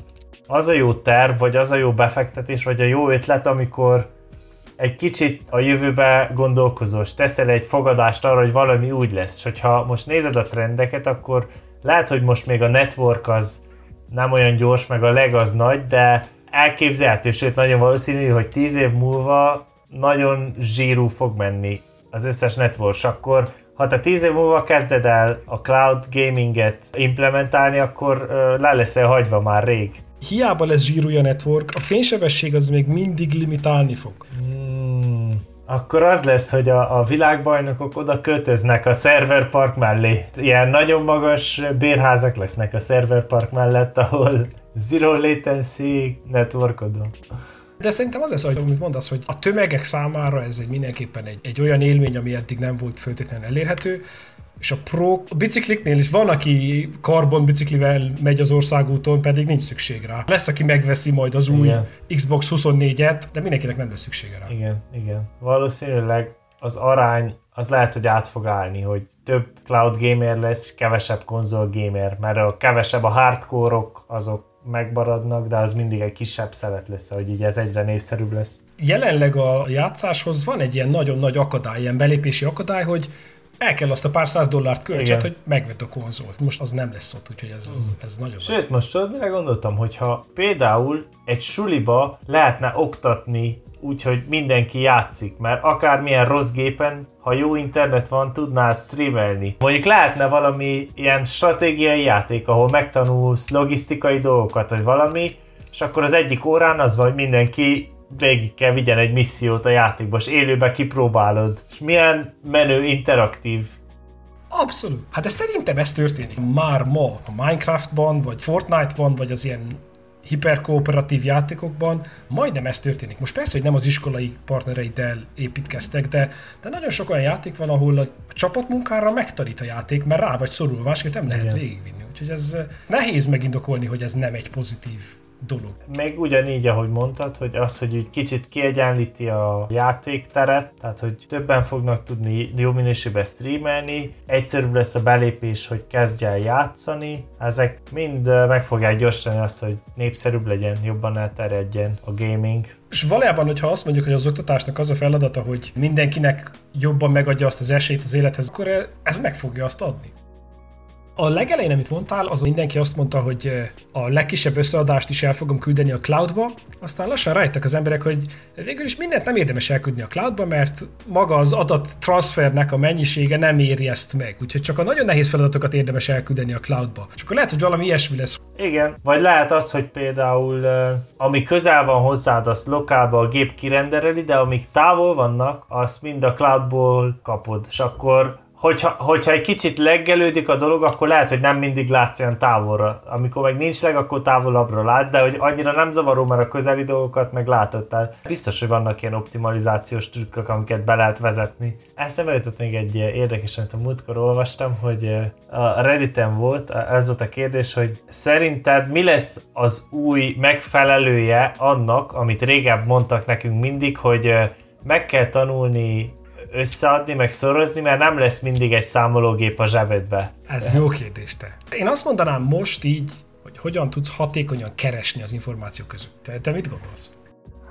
Az a jó terv, vagy az a jó befektetés, vagy a jó ötlet, amikor egy kicsit a jövőbe gondolkozol, és teszel egy fogadást arra, hogy valami úgy lesz. És hogyha most nézed a trendeket, akkor lehet, hogy most még a network az nem olyan gyors, meg a leg az nagy, de elképzelhető, sőt nagyon valószínű, hogy 10 év múlva nagyon zsírú fog menni az összes network, akkor ha te 10 év múlva kezded el a cloud gaminget implementálni, akkor le leszel hagyva már rég. hiába lesz zsírúja network, a fénysebesség az még mindig limitálni fog. Akkor az lesz, hogy a, a világbajnokok oda költöznek a szerverpark mellé. Ilyen nagyon magas bérházak lesznek a szerverpark mellett, ahol zero latency networkodon. De szerintem az lesz, hogy amit mondasz, hogy a tömegek számára ez egy mindenképpen egy, egy olyan élmény, ami eddig nem volt feltétlenül elérhető, és a pro a bicikliknél is van, aki karbon biciklivel megy az országúton, pedig nincs szükség rá. Lesz, aki megveszi majd az új igen. Xbox 24-et, de mindenkinek nem lesz szüksége rá. Igen, igen. Valószínűleg az arány az lehet, hogy át fog állni, hogy több cloud gamer lesz, kevesebb konzol gamer, mert a kevesebb a hardcore azok megmaradnak, de az mindig egy kisebb szelet lesz, hogy így ez egyre népszerűbb lesz. Jelenleg a játszáshoz van egy ilyen nagyon nagy akadály, ilyen belépési akadály, hogy el kell azt a pár száz dollárt költset, hogy megvett a konzolt. Most az nem lesz ott, úgyhogy ez, ez, ez nagyon... Sőt, most tudod, mire gondoltam, hogyha például egy suliba lehetne oktatni úgyhogy mindenki játszik, mert akármilyen rossz gépen, ha jó internet van, tudnál streamelni. Mondjuk lehetne valami ilyen stratégiai játék, ahol megtanulsz logisztikai dolgokat, vagy valami, és akkor az egyik órán az van, hogy mindenki végig kell vigyen egy missziót a játékba, és élőbe kipróbálod. És milyen menő, interaktív Abszolút. Hát de szerintem ez történik már ma a Minecraftban, vagy Fortnite-ban, vagy az ilyen hiperkooperatív játékokban majdnem ez történik. Most persze, hogy nem az iskolai partnereiddel építkeztek, de, de nagyon sok olyan játék van, ahol a csapatmunkára megtanít a játék, mert rá vagy szorulva, másképp nem lehet Igen. végigvinni. Úgyhogy ez nehéz megindokolni, hogy ez nem egy pozitív dolog. Meg ugyanígy, ahogy mondtad, hogy az, hogy egy kicsit kiegyenlíti a játékteret, tehát hogy többen fognak tudni jó minőségben streamelni, egyszerűbb lesz a belépés, hogy kezdj el játszani, ezek mind meg fogják gyorsítani azt, hogy népszerűbb legyen, jobban elterjedjen a gaming. És valójában, hogyha azt mondjuk, hogy az oktatásnak az a feladata, hogy mindenkinek jobban megadja azt az esélyt az élethez, akkor ez meg fogja azt adni. A legelején, amit mondtál, az mindenki azt mondta, hogy eh, a legkisebb összeadást is el fogom küldeni a cloudba, aztán lassan rájöttek az emberek, hogy végül is mindent nem érdemes elküldni a cloudba, mert maga az adat transfernek a mennyisége nem éri ezt meg. Úgyhogy csak a nagyon nehéz feladatokat érdemes elküldeni a cloudba. És akkor lehet, hogy valami ilyesmi lesz. Igen, vagy lehet az, hogy például eh, ami közel van hozzád, azt lokálba a gép kirendereli, de amik távol vannak, azt mind a cloudból kapod. És akkor hogyha, hogyha egy kicsit leggelődik a dolog, akkor lehet, hogy nem mindig látsz olyan távolra. Amikor meg nincs leg, akkor távolabbra látsz, de hogy annyira nem zavaró, mert a közeli dolgokat meg látod. Tehát biztos, hogy vannak ilyen optimalizációs trükkök, amiket be lehet vezetni. Eszembe jutott még egy érdekes, amit a múltkor olvastam, hogy a Redditen volt, ez volt a kérdés, hogy szerinted mi lesz az új megfelelője annak, amit régebb mondtak nekünk mindig, hogy meg kell tanulni összeadni, meg szorozni, mert nem lesz mindig egy számológép a zsebedbe. Ez jó kérdés te. Én azt mondanám most így, hogy hogyan tudsz hatékonyan keresni az információk között. Te, te mit gondolsz?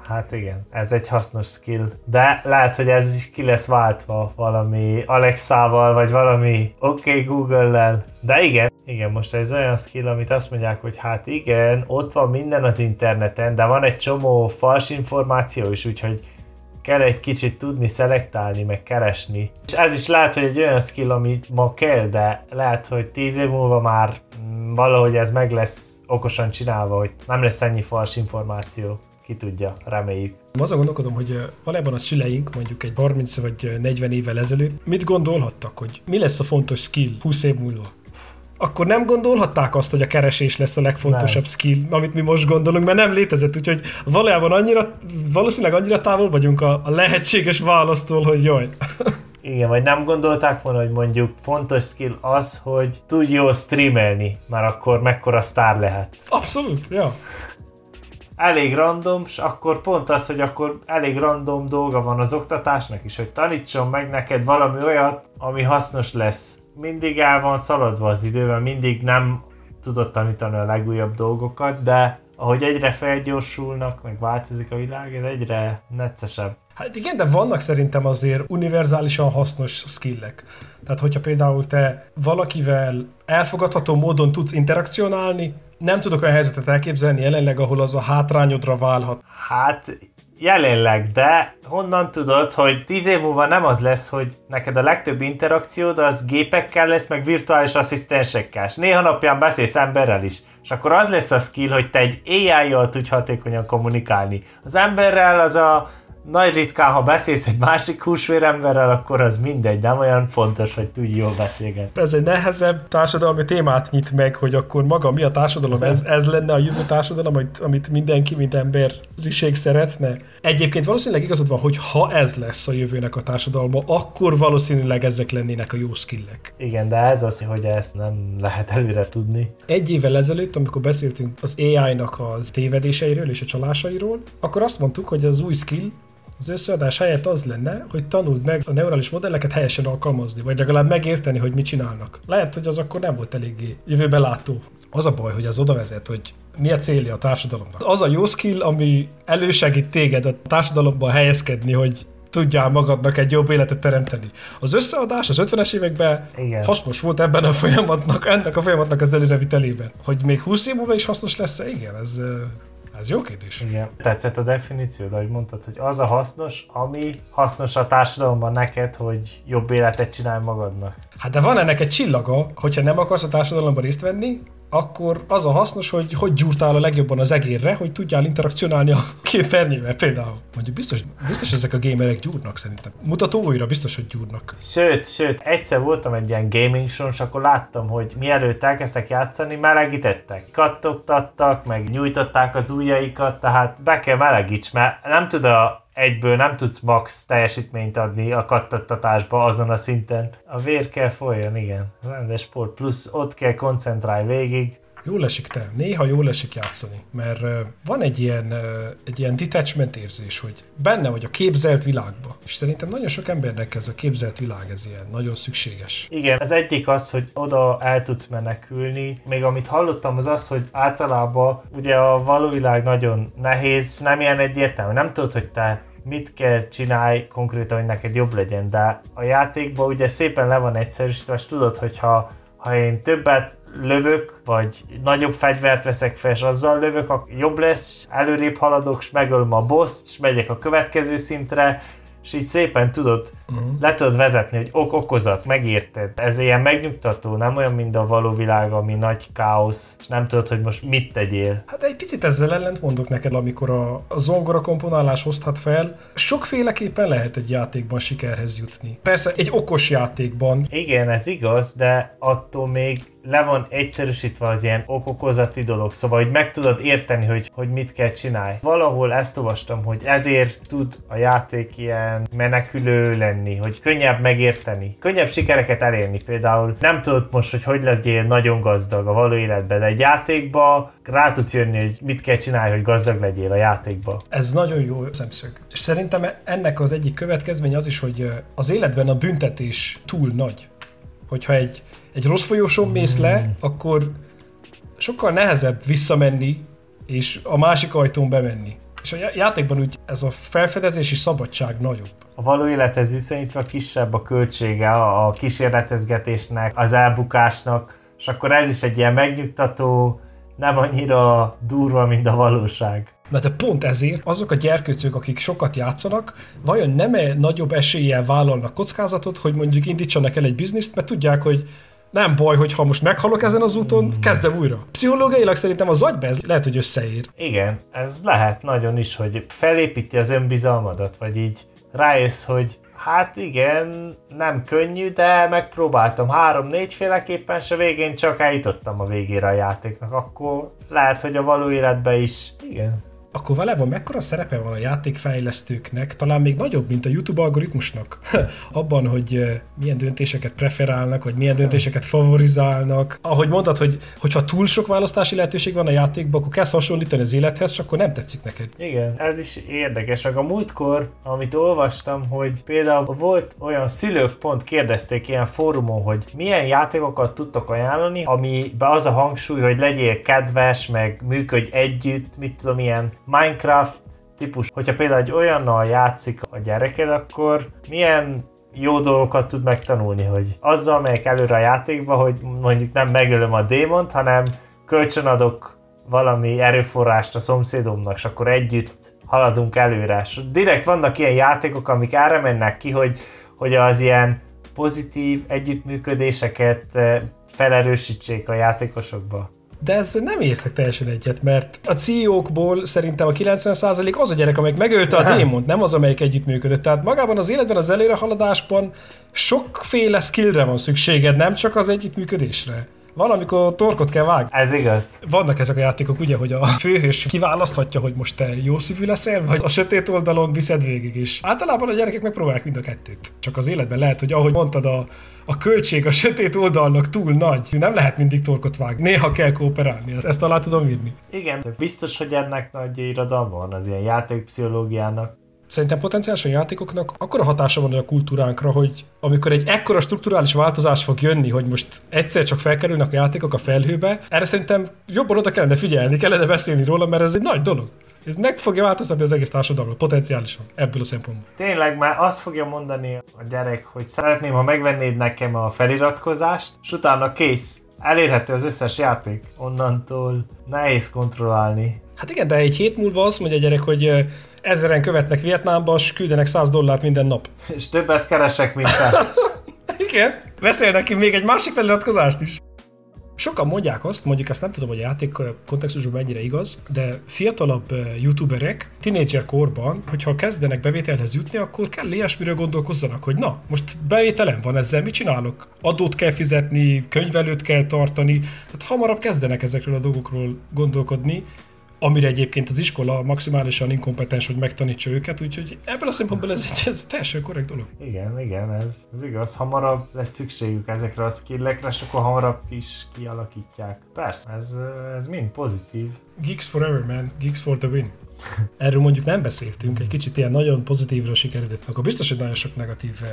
Hát igen, ez egy hasznos skill. De lehet, hogy ez is ki lesz váltva valami Alexával, vagy valami OK Google-lel. De igen, igen, most ez olyan skill, amit azt mondják, hogy hát igen, ott van minden az interneten, de van egy csomó fals információ is, úgyhogy kell egy kicsit tudni szelektálni, meg keresni. És ez is lehet, hogy egy olyan skill, ami ma kell, de lehet, hogy tíz év múlva már mm, valahogy ez meg lesz okosan csinálva, hogy nem lesz ennyi fals információ. Ki tudja, reméljük. Azon gondolkodom, hogy valójában a szüleink mondjuk egy 30 vagy 40 évvel ezelőtt mit gondolhattak, hogy mi lesz a fontos skill 20 év múlva? Akkor nem gondolhatták azt, hogy a keresés lesz a legfontosabb nem. skill, amit mi most gondolunk, mert nem létezett, úgyhogy valójában annyira, valószínűleg annyira távol vagyunk a, a lehetséges választól, hogy jaj. [laughs] Igen, vagy nem gondolták volna, hogy mondjuk fontos skill az, hogy tudj jól streamelni, mert akkor mekkora sztár lehetsz. Abszolút, ja. Elég random, és akkor pont az, hogy akkor elég random dolga van az oktatásnak is, hogy tanítson meg neked valami olyat, ami hasznos lesz mindig el van szaladva az idővel, mindig nem tudott tanítani a legújabb dolgokat, de ahogy egyre felgyorsulnak, meg változik a világ, ez egyre neccesebb. Hát igen, de vannak szerintem azért univerzálisan hasznos skillek. Tehát, hogyha például te valakivel elfogadható módon tudsz interakcionálni, nem tudok olyan helyzetet elképzelni jelenleg, ahol az a hátrányodra válhat. Hát jelenleg, de honnan tudod, hogy tíz év múlva nem az lesz, hogy neked a legtöbb interakciód az gépekkel lesz, meg virtuális asszisztensekkel, és néha napján beszélsz emberrel is. És akkor az lesz a skill, hogy te egy AI-jal tudj hatékonyan kommunikálni. Az emberrel az a nagy ritkán, ha beszélsz egy másik húsvéremberrel, akkor az mindegy, nem olyan fontos, hogy tudj jól beszélgetni. Ez egy nehezebb társadalmi témát nyit meg, hogy akkor maga mi a társadalom, ez, ez lenne a jövő társadalom, amit, amit mindenki, mint emberiség szeretne. Egyébként valószínűleg igazad van, hogy ha ez lesz a jövőnek a társadalma, akkor valószínűleg ezek lennének a jó skillek. Igen, de ez az, hogy ezt nem lehet előre tudni. Egy évvel ezelőtt, amikor beszéltünk az AI-nak az tévedéseiről és a csalásairól, akkor azt mondtuk, hogy az új skill az összeadás helyett az lenne, hogy tanuld meg a neurális modelleket helyesen alkalmazni, vagy legalább megérteni, hogy mit csinálnak. Lehet, hogy az akkor nem volt eléggé jövőbe látó. Az a baj, hogy az oda vezet, hogy mi a célja a társadalomnak. Az a jó skill, ami elősegít téged a társadalomban helyezkedni, hogy tudjál magadnak egy jobb életet teremteni. Az összeadás az 50-es években Igen. hasznos volt ebben a folyamatnak, ennek a folyamatnak az előrevitelében. Hogy még 20 év múlva is hasznos lesz Igen, ez ez jó kérdés. Igen. Tetszett a definíció, de ahogy mondtad, hogy az a hasznos, ami hasznos a társadalomban neked, hogy jobb életet csinálj magadnak. Hát de van ennek egy csillaga, hogyha nem akarsz a társadalomban részt venni, akkor az a hasznos, hogy hogy gyúrtál a legjobban az egérre, hogy tudjál interakcionálni a képernyővel például. Mondjuk biztos, biztos ezek a gamerek gyúrnak szerintem. Mutató újra biztos, hogy gyúrnak. Sőt, sőt, egyszer voltam egy ilyen gaming show és akkor láttam, hogy mielőtt elkezdtek játszani, melegítettek. Kattogtattak, meg nyújtották az ujjaikat, tehát be kell melegíts, mert nem tud a egyből nem tudsz max teljesítményt adni a kattattatásba azon a szinten. A vér kell folyjon, igen. Rendes sport, plusz ott kell koncentrálj végig. Jól esik te. Néha jól esik játszani, mert van egy ilyen, egy ilyen detachment érzés, hogy benne vagy a képzelt világba. És szerintem nagyon sok embernek ez a képzelt világ, ez ilyen nagyon szükséges. Igen, az egyik az, hogy oda el tudsz menekülni. Még amit hallottam az az, hogy általában ugye a való világ nagyon nehéz, nem ilyen egyértelmű. Nem tudod, hogy te mit kell csinálj konkrétan, hogy neked jobb legyen, de a játékban ugye szépen le van egyszerűsítve, és tudod, hogyha ha én többet lövök, vagy nagyobb fegyvert veszek fel, és azzal lövök, jobb lesz, előrébb haladok, és megölöm a boss és megyek a következő szintre, és így szépen tudod, uh-huh. le tudod vezetni, hogy ok-okozat, megérted. Ez ilyen megnyugtató, nem olyan, mint a való világ, ami nagy káosz, és nem tudod, hogy most mit tegyél. Hát egy picit ezzel ellent mondok neked, amikor a, a zongora komponálás hozhat fel. Sokféleképpen lehet egy játékban sikerhez jutni. Persze egy okos játékban. Igen, ez igaz, de attól még le van egyszerűsítve az ilyen okokozati dolog, szóval hogy meg tudod érteni, hogy, hogy mit kell csinálni. Valahol ezt olvastam, hogy ezért tud a játék ilyen menekülő lenni, hogy könnyebb megérteni, könnyebb sikereket elérni. Például nem tudod most, hogy hogy legyél nagyon gazdag a való életben, de egy játékba rá tudsz jönni, hogy mit kell csinálni, hogy gazdag legyél a játékba. Ez nagyon jó szemszög. És szerintem ennek az egyik következmény az is, hogy az életben a büntetés túl nagy. Hogyha egy egy rossz folyosón mész le, mm. akkor sokkal nehezebb visszamenni, és a másik ajtón bemenni. És a játékban úgy ez a felfedezési szabadság nagyobb. A való élethez viszonyítva kisebb a költsége a kísérletezgetésnek, az elbukásnak, és akkor ez is egy ilyen megnyugtató, nem annyira durva, mint a valóság. Na de pont ezért azok a gyerkőcök, akik sokat játszanak, vajon nem -e nagyobb eséllyel vállalnak kockázatot, hogy mondjuk indítsanak el egy bizniszt, mert tudják, hogy nem baj, hogy ha most meghalok ezen az úton, kezdem újra. Pszichológiailag szerintem az agyba ez lehet, hogy összeír. Igen, ez lehet nagyon is, hogy felépíti az önbizalmadat, vagy így rájössz, hogy hát igen, nem könnyű, de megpróbáltam három-négy féleképpen, a végén csak eljutottam a végére a játéknak. Akkor lehet, hogy a való életben is, igen, akkor valójában mekkora szerepe van a játékfejlesztőknek, talán még nagyobb, mint a YouTube algoritmusnak, [laughs] abban, hogy milyen döntéseket preferálnak, vagy milyen döntéseket favorizálnak. Ahogy mondtad, hogy hogyha túl sok választási lehetőség van a játékban, akkor kezd hasonlítani az élethez, csak akkor nem tetszik neked. Igen, ez is érdekes. Meg a múltkor, amit olvastam, hogy például volt olyan szülők pont kérdezték ilyen fórumon, hogy milyen játékokat tudtok ajánlani, amiben az a hangsúly, hogy legyél kedves, meg működj együtt, mit tudom, ilyen Minecraft típus, hogyha például egy olyannal játszik a gyereked, akkor milyen jó dolgokat tud megtanulni, hogy azzal megyek előre a játékba, hogy mondjuk nem megölöm a démont, hanem kölcsönadok valami erőforrást a szomszédomnak, és akkor együtt haladunk előre. Direkt vannak ilyen játékok, amik erre mennek ki, hogy, hogy az ilyen pozitív együttműködéseket eh, felerősítsék a játékosokba. De ez nem értek teljesen egyet, mert a CEO-kból szerintem a 90% az a gyerek, amelyik megölte a démont, nem az, amelyik együttműködött. Tehát magában az életben, az előrehaladásban sokféle skillre van szükséged, nem csak az együttműködésre. Valamikor torkot kell vágni. Ez igaz. Vannak ezek a játékok, ugye, hogy a főhős kiválaszthatja, hogy most te jó szívű leszel, vagy a sötét oldalon viszed végig is. Általában a gyerekek megpróbálják mind a kettőt. Csak az életben lehet, hogy ahogy mondtad, a, a költség a sötét oldalnak túl nagy. Nem lehet mindig torkot vágni. Néha kell kooperálni. Ezt alá tudom írni. Igen, biztos, hogy ennek nagy irodalma van az ilyen játékpszichológiának. Szerintem potenciálisan játékoknak akkora hatása van a kultúránkra, hogy amikor egy ekkora strukturális változás fog jönni, hogy most egyszer csak felkerülnek a játékok a felhőbe, erre szerintem jobban oda kellene figyelni, kellene beszélni róla, mert ez egy nagy dolog. Ez meg fogja változtatni az egész társadalmat, potenciálisan, ebből a szempontból. Tényleg már azt fogja mondani a gyerek, hogy szeretném, ha megvennéd nekem a feliratkozást, és utána kész. Elérhető az összes játék. Onnantól nehéz kontrollálni. Hát igen, de egy hét múlva azt mondja a gyerek, hogy ezeren követnek Vietnámba, és küldenek 100 dollárt minden nap. És többet keresek, mint te. [laughs] Igen. Veszel neki még egy másik feliratkozást is. Sokan mondják azt, mondjuk ezt nem tudom, hogy a játék kontextusban mennyire igaz, de fiatalabb youtuberek tinédzser korban, hogyha kezdenek bevételhez jutni, akkor kell ilyesmiről gondolkozzanak, hogy na, most bevételem van ezzel, mit csinálok? Adót kell fizetni, könyvelőt kell tartani, tehát hamarabb kezdenek ezekről a dolgokról gondolkodni, amire egyébként az iskola maximálisan inkompetens, hogy megtanítsa őket, úgyhogy ebből a szempontból ez egy, ez teljesen korrekt dolog. Igen, igen, ez, ez igaz. Hamarabb lesz szükségük ezekre a skillekre, és akkor hamarabb is kialakítják. Persze, ez, ez mind pozitív. Geeks forever, man. Geeks for the win. Erről mondjuk nem beszéltünk, egy kicsit ilyen nagyon pozitívra sikeredett, akkor biztos, hogy nagyon sok negatív eh,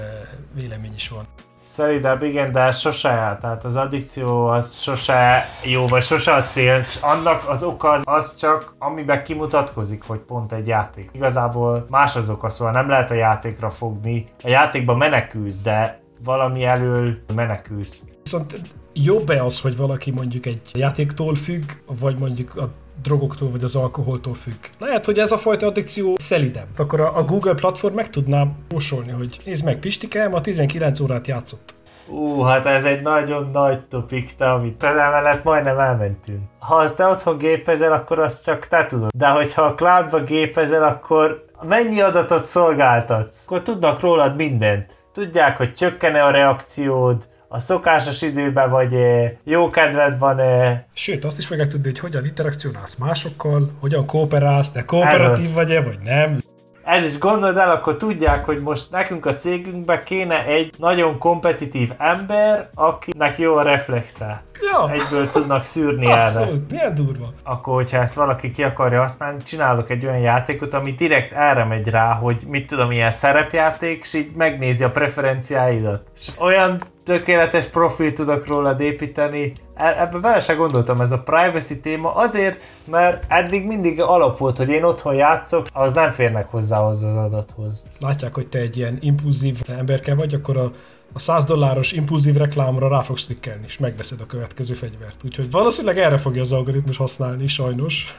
vélemény is van. Szerintem igen, de ez sose, tehát az addikció az sose jó, vagy sose a cél, és annak az oka az, az csak, amiben kimutatkozik, hogy pont egy játék. Igazából más az oka, szóval nem lehet a játékra fogni. A játékban menekülsz, de valami elől menekülsz. Viszont jobb-e az, hogy valaki mondjuk egy játéktól függ, vagy mondjuk a drogoktól vagy az alkoholtól függ. Lehet, hogy ez a fajta addikció szelidebb. Akkor a, Google platform meg tudná mosolni, hogy nézd meg, Pistike ma 19 órát játszott. Ú, hát ez egy nagyon nagy topik, te, amit te mellett majdnem elmentünk. Ha azt te otthon gépezel, akkor azt csak te tudod. De hogyha a cloudba gépezel, akkor mennyi adatot szolgáltatsz? Akkor tudnak rólad mindent. Tudják, hogy csökkene a reakciód, a szokásos időben vagy jó kedved van. Sőt, azt is meg tudni, hogy hogyan interakcionálsz másokkal, hogyan kooperálsz, de kooperatív vagy-e, vagy nem. Ez is gondold el, akkor tudják, hogy most nekünk a cégünkben kéne egy nagyon kompetitív ember, akinek jó a reflexe. Ja. Egyből tudnak szűrni erre. milyen durva. Akkor, hogyha ezt valaki ki akarja használni, csinálok egy olyan játékot, ami direkt erre megy rá, hogy mit tudom, ilyen szerepjáték, és így megnézi a preferenciáidat. És olyan tökéletes profil tudok rólad építeni. E- ebbe bele se gondoltam, ez a privacy téma azért, mert eddig mindig alap volt, hogy én otthon játszok, az nem férnek hozzá az adathoz. Látják, hogy te egy ilyen impulzív emberke vagy, akkor a a 100 dolláros impulzív reklámra rá fogsz klikkelni, és megveszed a következő fegyvert. Úgyhogy valószínűleg erre fogja az algoritmus használni, sajnos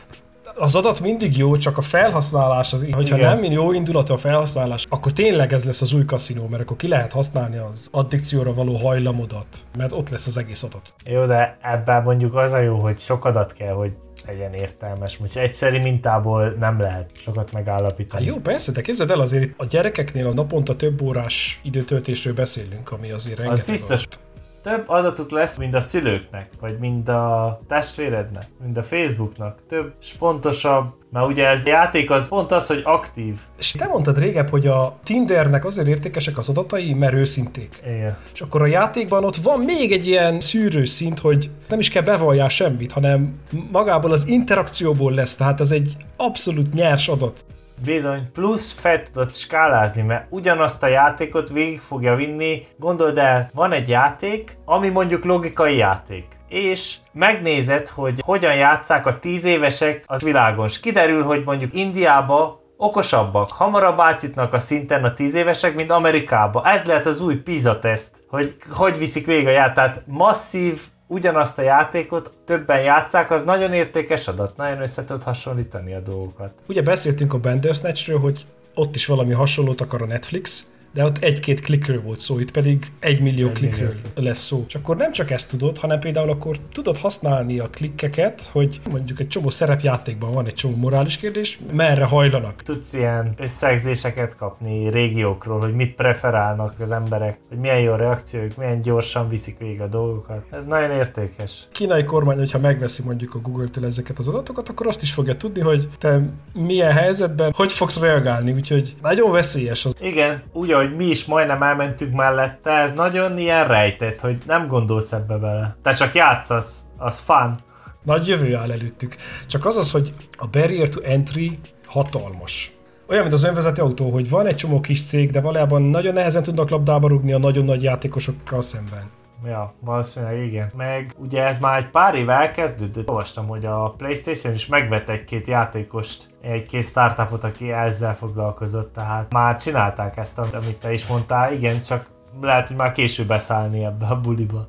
az adat mindig jó, csak a felhasználás, az, hogyha Igen. nem jó indulatú a felhasználás, akkor tényleg ez lesz az új kaszinó, mert akkor ki lehet használni az addikcióra való hajlamodat, mert ott lesz az egész adat. Jó, de ebben mondjuk az a jó, hogy sok adat kell, hogy legyen értelmes. Most egyszeri mintából nem lehet sokat megállapítani. Hát jó, persze, de képzeld el azért a gyerekeknél a naponta több órás időtöltésről beszélünk, ami azért rengeteg. Az biztos. Adat több adatuk lesz, mint a szülőknek, vagy mind a testvérednek, mind a Facebooknak. Több, és pontosabb, mert ugye ez játék az pont az, hogy aktív. És te mondtad régebb, hogy a Tindernek azért értékesek az adatai, mert őszinték. Igen. És akkor a játékban ott van még egy ilyen szűrőszint, hogy nem is kell bevalljál semmit, hanem magából az interakcióból lesz, tehát ez egy abszolút nyers adat. Bizony, plusz fel tudod skálázni, mert ugyanazt a játékot végig fogja vinni. Gondold el, van egy játék, ami mondjuk logikai játék és megnézed, hogy hogyan játszák a tíz évesek az világos. Kiderül, hogy mondjuk Indiába okosabbak, hamarabb átjutnak a szinten a tíz évesek, mint Amerikába. Ez lehet az új PISA teszt, hogy hogy viszik végig a játék. Tehát masszív ugyanazt a játékot többen játszák, az nagyon értékes adat, nagyon össze tud hasonlítani a dolgokat. Ugye beszéltünk a Bandersnatchről, hogy ott is valami hasonlót akar a Netflix, de ott egy-két klikről volt szó, itt pedig egy millió klikről lesz szó. És akkor nem csak ezt tudod, hanem például akkor tudod használni a klikkeket, hogy mondjuk egy csomó szerepjátékban van egy csomó morális kérdés, merre hajlanak. Tudsz ilyen összegzéseket kapni régiókról, hogy mit preferálnak az emberek, hogy milyen jó reakciójuk, milyen gyorsan viszik végig a dolgokat. Ez nagyon értékes. Kínai kormány, hogyha megveszi mondjuk a Google-től ezeket az adatokat, akkor azt is fogja tudni, hogy te milyen helyzetben, hogy fogsz reagálni, úgyhogy nagyon veszélyes az. Igen, úgy, hogy mi is majdnem elmentünk mellette, ez nagyon ilyen rejtett, hogy nem gondolsz ebbe bele. Te csak játszasz, az fun. Nagy jövő áll előttük. Csak az az, hogy a barrier to entry hatalmas. Olyan, mint az önvezető autó, hogy van egy csomó kis cég, de valójában nagyon nehezen tudnak labdába rugni a nagyon nagy játékosokkal szemben. Ja, valószínűleg igen. Meg ugye ez már egy pár éve elkezdődött. Olvastam, hogy a Playstation is megvett egy-két játékost, egy-két startupot, aki ezzel foglalkozott, tehát már csinálták ezt, amit te is mondtál, igen, csak lehet, hogy már később beszállni ebbe a buliba.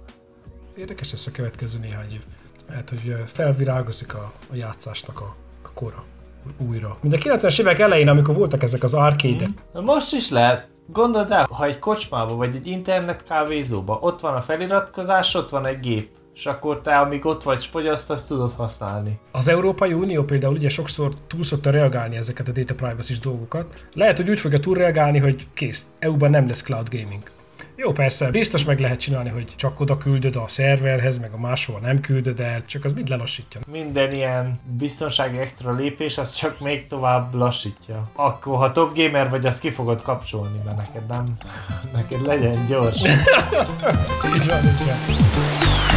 Érdekes lesz a következő néhány év. Lehet, hogy felvirágozik a, a játszásnak a, a kora újra. Mint a 90-es évek elején, amikor voltak ezek az arcade mm. Most is lehet. Gondold el, ha egy kocsmába vagy egy internet kávézóba, ott van a feliratkozás, ott van egy gép, és akkor te, amíg ott vagy fogyaszt, azt tudod használni. Az Európai Unió például ugye sokszor túl szokta reagálni ezeket a data privacy dolgokat. Lehet, hogy úgy fogja túlreagálni, hogy kész, EU-ban nem lesz cloud gaming. Jó, persze, biztos meg lehet csinálni, hogy csak oda küldöd a szerverhez, meg a máshol nem küldöd el, csak az mind lelassítja. Minden ilyen biztonsági extra lépés, az csak még tovább lassítja. Akkor, ha top gamer vagy, azt ki fogod kapcsolni, mert neked nem, [laughs] neked legyen gyors. [laughs] így van, így van.